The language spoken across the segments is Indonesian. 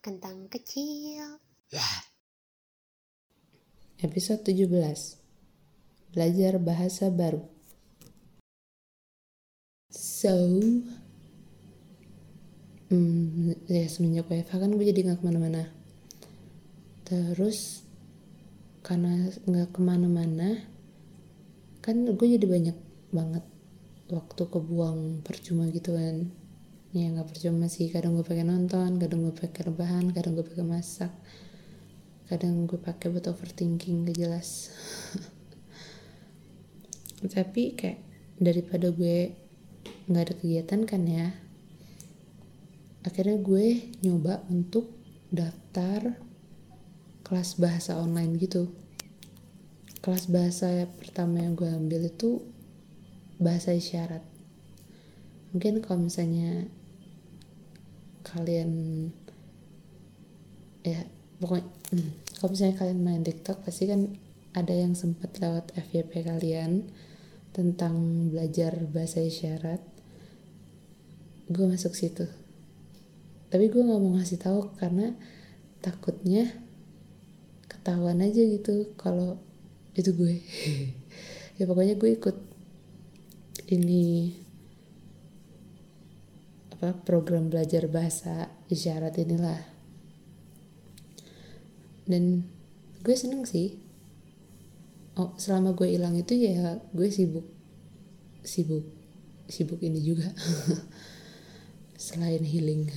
kentang kecil. Episode 17 Belajar bahasa baru. So hmm, Ya semenjak WFH kan gue jadi gak ke mana-mana. Terus Karena gak ke mana-mana Kan gue jadi banyak banget Waktu kebuang percuma gitu kan Ya gak percuma sih. Kadang gue pengen nonton Kadang gue pengen rebahan Kadang gue pengen masak. Kadang gue pakai buat overthinking gak jelas. Tapi kayak daripada gue nggak ada kegiatan kan ya akhirnya gue nyoba untuk daftar kelas bahasa online gitu. Kelas bahasa pertama yang gue ambil itu bahasa isyarat. Mungkin kalau misalnya kalian ya pokoknya hmm, kalau misalnya kalian main TikTok pasti kan ada yang sempat lewat FYP kalian tentang belajar bahasa isyarat. Gue masuk situ. Tapi gue nggak mau ngasih tahu karena takutnya ketahuan aja gitu kalau itu gue. Ya pokoknya gue ikut ini apa program belajar bahasa isyarat inilah. Dan gue seneng sih. Oh selama gue hilang itu ya gue sibuk sibuk sibuk ini juga. Selain healing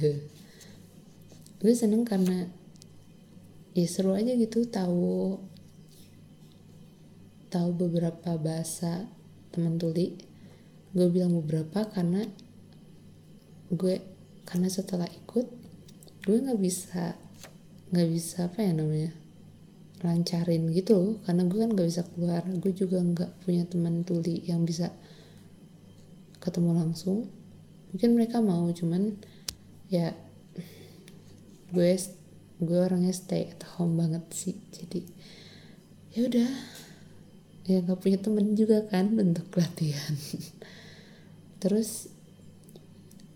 gue seneng karena ya seru aja gitu tahu tahu beberapa bahasa teman tuli. Gue bilang beberapa karena gue karena setelah ikut gue nggak bisa nggak bisa apa ya namanya lancarin gitu karena gue kan nggak bisa keluar. Gue juga nggak punya teman tuli yang bisa ketemu langsung. Mungkin mereka mau cuman ya gue gue orangnya stay at home banget sih. Jadi ya udah. Ya nggak punya temen juga kan untuk latihan. Terus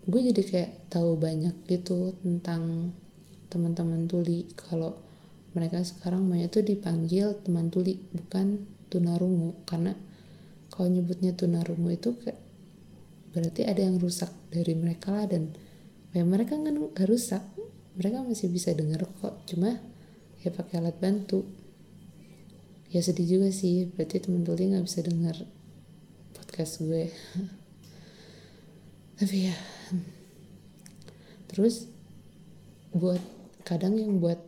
gue jadi kayak tahu banyak gitu tentang teman-teman tuli. Kalau mereka sekarang banyak tuh dipanggil teman tuli bukan tunarungu. Karena kalau nyebutnya tunarungu itu kayak berarti ada yang rusak dari mereka lah dan ya mereka nggak rusak. Mereka masih bisa dengar kok cuma ya pakai alat bantu. Ya sedih juga sih berarti teman tuli nggak bisa dengar podcast gue tapi ya terus buat kadang yang buat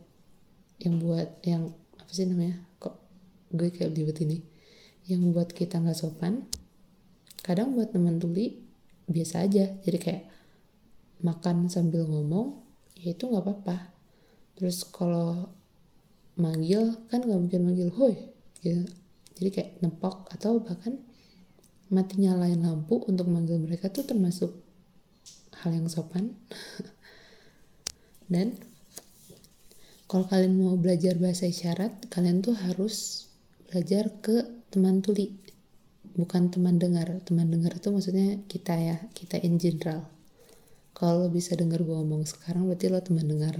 yang buat yang apa sih namanya kok gue kayak libet ini yang buat kita nggak sopan kadang buat teman tuli biasa aja. Jadi kayak makan sambil ngomong ya itu nggak apa-apa. Terus kalau manggil kan nggak mungkin manggil hoi gitu. Jadi kayak nepok atau bahkan mati nyalain lampu untuk manggil mereka tuh termasuk hal yang sopan. Dan kalau kalian mau belajar bahasa isyarat kalian tuh harus belajar ke teman tuli. Bukan teman dengar. Teman dengar itu maksudnya kita ya kita in general. Kalau bisa dengar gue ngomong sekarang berarti lo teman dengar.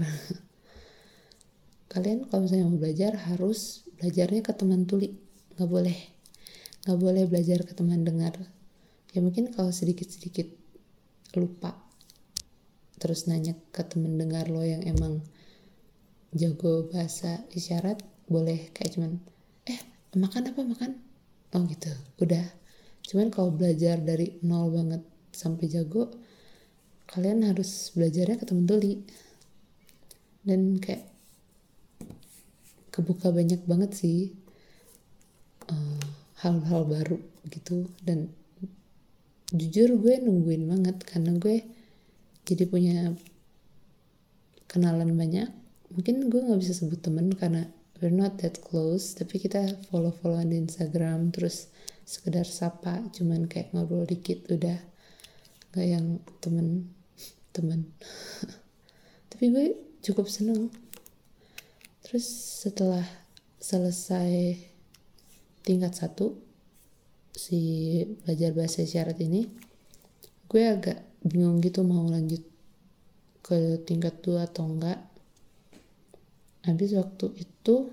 Kalian kalau misalnya mau belajar harus belajarnya ke teman tuli. Nggak boleh nggak boleh belajar ke teman dengar. Ya mungkin kalau sedikit sedikit lupa terus nanya ke teman dengar lo yang emang jago bahasa isyarat boleh kayak cuman eh makan apa makan? Oh gitu. Udah. Cuman kalau belajar dari nol banget sampai jago kalian harus belajarnya ke temen tuli. Dan kayak kebuka banyak banget sih hal-hal baru gitu. Dan jujur gue nungguin banget karena gue jadi punya kenalan banyak. Mungkin gue nggak bisa sebut temen karena we're not that close tapi kita follow followan di Instagram terus sekedar sapa cuman kayak ngobrol dikit udah. Nggak yang temen temen. Tapi gue cukup seneng. Terus setelah selesai tingkat satu si belajar bahasa isyarat ini gue agak bingung gitu mau lanjut ke tingkat dua atau enggak. Habis waktu itu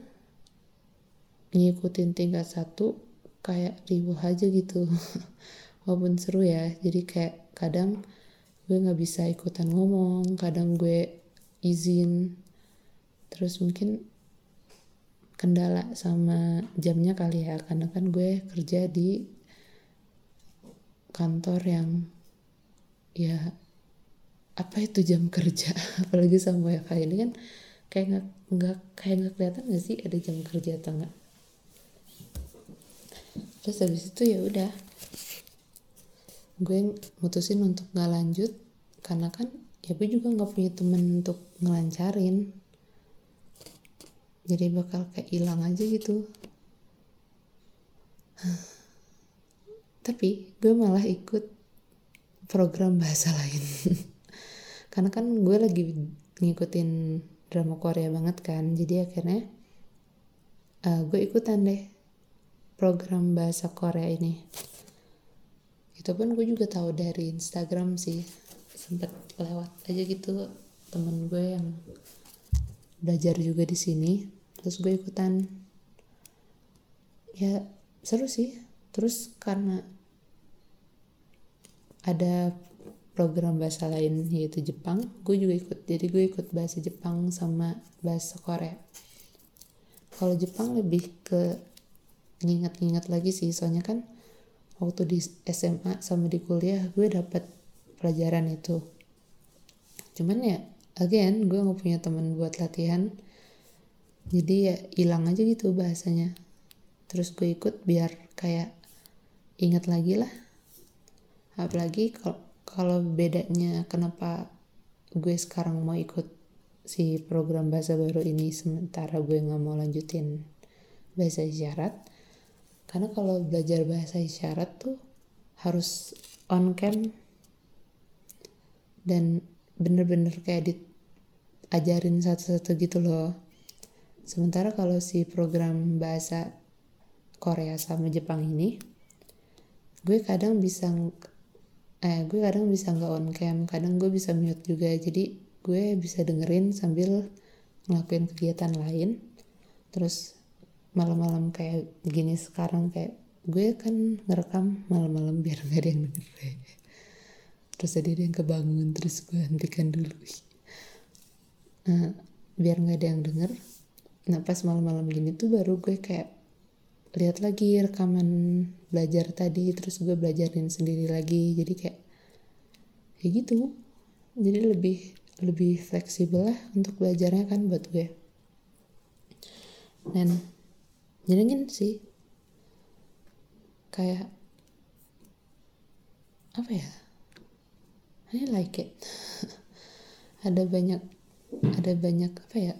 ngikutin tingkat satu kayak riuh aja gitu. Walaupun seru ya jadi kayak kadang gue nggak bisa ikutan ngomong kadang gue izin. Terus mungkin kendala sama jamnya kali ya karena kan gue kerja di kantor yang ya apa itu jam kerja? Apalagi sama WFH ini kan kayak nggak nggak kayak nggak kelihatan nggak sih ada jam kerja atau enggak terus habis itu ya udah gue mutusin untuk nggak lanjut karena kan ya gue juga nggak punya temen untuk ngelancarin jadi bakal kayak hilang aja gitu. Tapi gue malah ikut program bahasa lain. Karena kan gue lagi ngikutin drama Korea banget kan. Jadi akhirnya uh, gue ikutan deh program bahasa Korea ini. Itu pun gue juga tahu dari Instagram sih. Sempet lewat aja gitu temen gue yang belajar juga di sini terus gue ikutan. Ya seru sih. Terus karena ada program bahasa lain yaitu Jepang gue juga ikut. Jadi gue ikut bahasa Jepang sama bahasa Korea. Kalau Jepang lebih ke nginget-nginget lagi sih. Soalnya kan waktu di SMA sama di kuliah gue dapat pelajaran itu. Cuman ya again gue nggak punya teman buat latihan jadi ya hilang aja gitu bahasanya. Terus gue ikut biar kayak inget lagi lah. Apalagi kalau bedanya kenapa gue sekarang mau ikut si program bahasa baru ini sementara gue nggak mau lanjutin bahasa isyarat. Karena kalau belajar bahasa isyarat tuh harus on cam dan bener-bener kayak diajarin satu-satu gitu loh sementara kalau si program bahasa Korea sama Jepang ini gue kadang bisa eh gue kadang bisa nggak on cam kadang gue bisa mute juga. Jadi gue bisa dengerin sambil ngelakuin kegiatan lain. Terus malam-malam kayak gini sekarang kayak gue kan ngerekam malam-malam biar nggak ada yang denger terus ada yang kebangun terus gue hentikan dulu. Nah biar nggak ada yang denger nah pas malam-malam gini tuh baru gue kayak lihat lagi rekaman belajar tadi terus gue belajarin sendiri lagi. Jadi kayak kayak gitu. Jadi lebih lebih fleksibel lah untuk belajarnya kan buat gue. Dan nyenengin sih. Kayak apa ya? I like it. Ada banyak ada banyak apa ya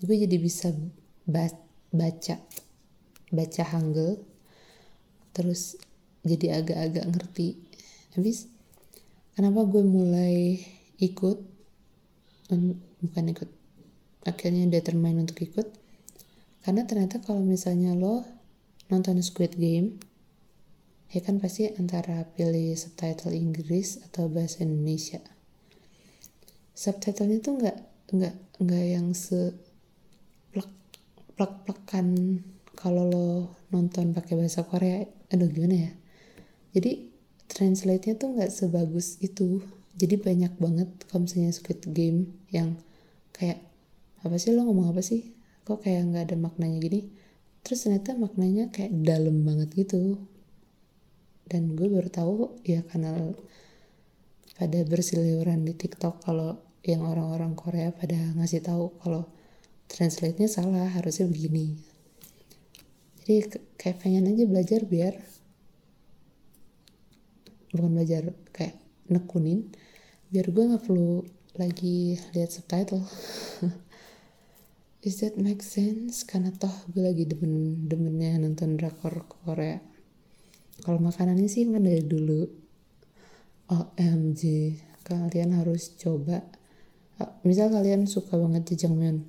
gue jadi bisa baca baca Hangul terus jadi agak-agak ngerti. Habis kenapa gue mulai ikut? Bukan ikut akhirnya determine untuk ikut. Karena ternyata kalau misalnya lo nonton Squid Game ya kan pasti antara pilih subtitle Inggris atau bahasa Indonesia. Subtitlenya tuh nggak nggak nggak yang se plek plekan kalau lo nonton pakai bahasa Korea aduh gimana ya? Jadi translate-nya tuh nggak sebagus itu. Jadi banyak banget kalau misalnya Squid Game yang kayak apa sih lo ngomong apa sih? Kok kayak nggak ada maknanya gini? Terus ternyata maknanya kayak dalam banget gitu. Dan gue baru tahu ya karena pada berseliweran di TikTok kalau yang orang-orang Korea pada ngasih tahu kalau translate-nya salah harusnya begini. Jadi kayak pengen aja belajar biar bukan belajar kayak nekunin biar gue nggak perlu lagi lihat subtitle. Is that make sense? Karena toh gue lagi demen demennya nonton drakor Korea. Kalau makanannya sih kan dari dulu. OMG kalian harus coba. Misal kalian suka banget jajangmyeon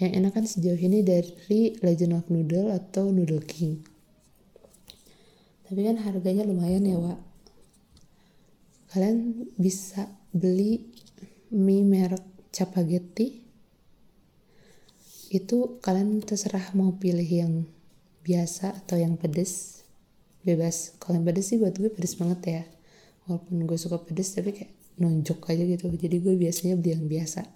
yang enak kan sejauh ini dari Legend of Noodle atau Noodle King. Tapi kan harganya lumayan ya Wak. Kalian bisa beli mie merek Capagetti itu kalian terserah mau pilih yang biasa atau yang pedes. Bebas. Kalau yang pedes sih buat gue pedes banget ya. Walaupun gue suka pedes tapi kayak nonjok aja gitu. Jadi gue biasanya beli yang biasa.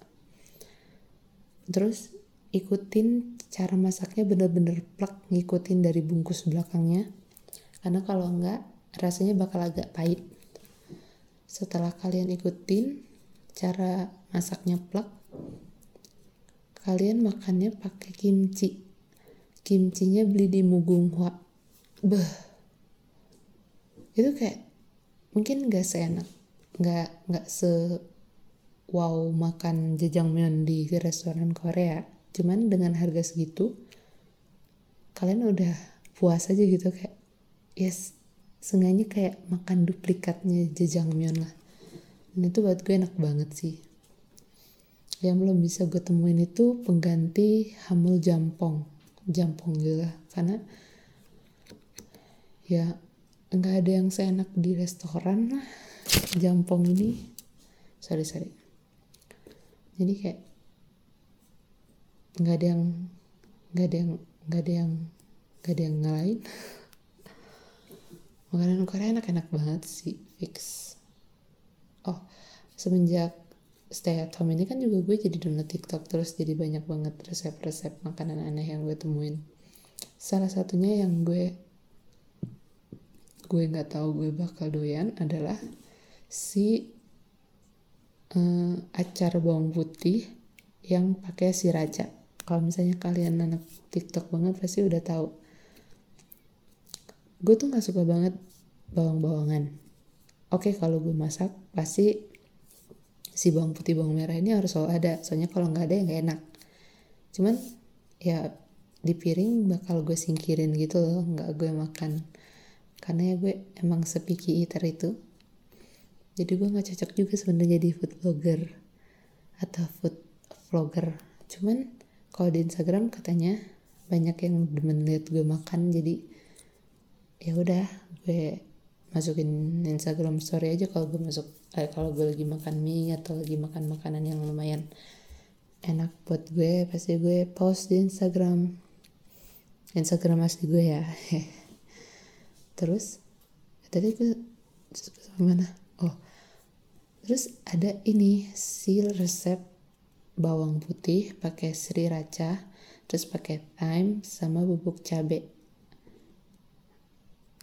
Terus ikutin cara masaknya bener-bener plak ngikutin dari bungkus belakangnya. Karena kalau enggak rasanya bakal agak pahit. Setelah kalian ikutin cara masaknya plak kalian makannya pakai kimchi. Kimchinya beli di Mugunghwa beh itu kayak mungkin gak seenak nggak nggak se wow makan jajangmyeon di restoran Korea cuman dengan harga segitu kalian udah puas aja gitu kayak yes seenggaknya kayak makan duplikatnya jajangmyeon lah. Dan itu buat gue enak banget sih. Yang belum bisa gue temuin itu pengganti hamul jampong. Jampong lah karena ya nggak ada yang seenak di restoran lah jampong ini. Sorry sorry. Jadi kayak nggak ada yang nggak ada yang nggak ada yang nggak ada yang ngalahin. Makanan Korea enak-enak banget sih fix. Oh semenjak stay at home ini kan juga gue jadi download TikTok terus jadi banyak banget resep-resep makanan aneh yang gue temuin. Salah satunya yang gue gue nggak tahu gue bakal doyan adalah si uh, acar bawang putih yang pakai sriracha kalau misalnya kalian anak TikTok banget pasti udah tahu. Gue tuh nggak suka banget bawang-bawangan. Oke kalau gue masak pasti si bawang putih bawang merah ini harus selalu ada. Soalnya kalau nggak ada ya nggak enak. Cuman ya di piring bakal gue singkirin gitu loh nggak gue makan. Karena ya gue emang sepiki eater itu. Jadi gue nggak cocok juga sebenarnya jadi food blogger atau food vlogger. Cuman kalau di Instagram katanya banyak yang demen lihat gue makan jadi ya udah gue masukin Instagram story aja kalau gue masuk kayak kalau gue lagi makan mie atau lagi makan makanan yang lumayan enak buat gue pasti gue post di Instagram. Instagram asli gue ya. Terus tadi gue mana? Oh terus ada ini si resep bawang putih pakai sriracha terus pakai thyme sama bubuk cabe.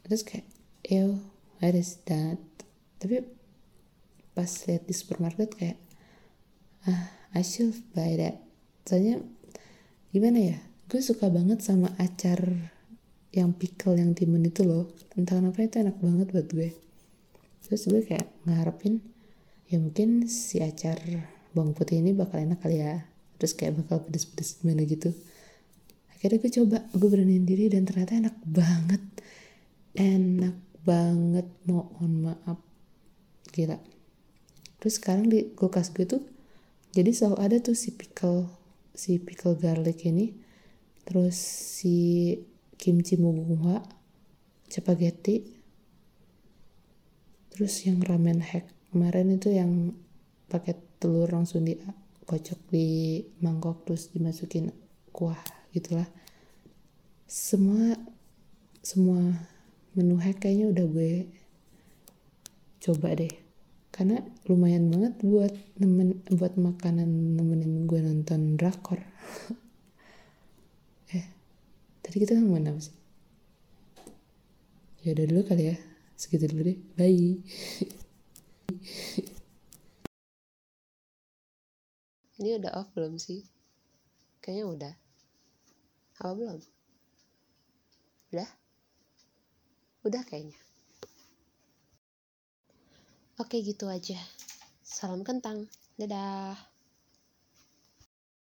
Terus kayak ew what is that? Tapi pas lihat di supermarket kayak ah I should buy that. Soalnya gimana ya gue suka banget sama acar yang pickle yang timun itu loh. Entah kenapa itu enak banget buat gue. Terus gue kayak ngarepin ya mungkin si acar bawang putih ini bakal enak kali ya. Terus kayak bakal pedes-pedes gimana gitu. Akhirnya gue coba gue beraniin diri dan ternyata enak banget. Enak banget mohon maaf. Gila. Terus sekarang di kulkas gue tuh jadi selalu ada tuh si pickle si pickle garlic ini. Terus si kimchi mugunghwa spaghetti. Terus yang ramen hack kemarin itu yang pakai telur langsung dikocok di mangkok terus dimasukin kuah gitulah. Semua semua menu hack kayaknya udah gue coba deh. Karena lumayan banget buat nemen buat makanan nemenin gue nonton drakor. Eh tadi kita ngomongin apa sih? Ya udah dulu kali ya. Segitu dulu deh. Bye ini udah off belum sih kayaknya udah apa belum udah udah kayaknya Oke gitu aja. Salam kentang. Dadah.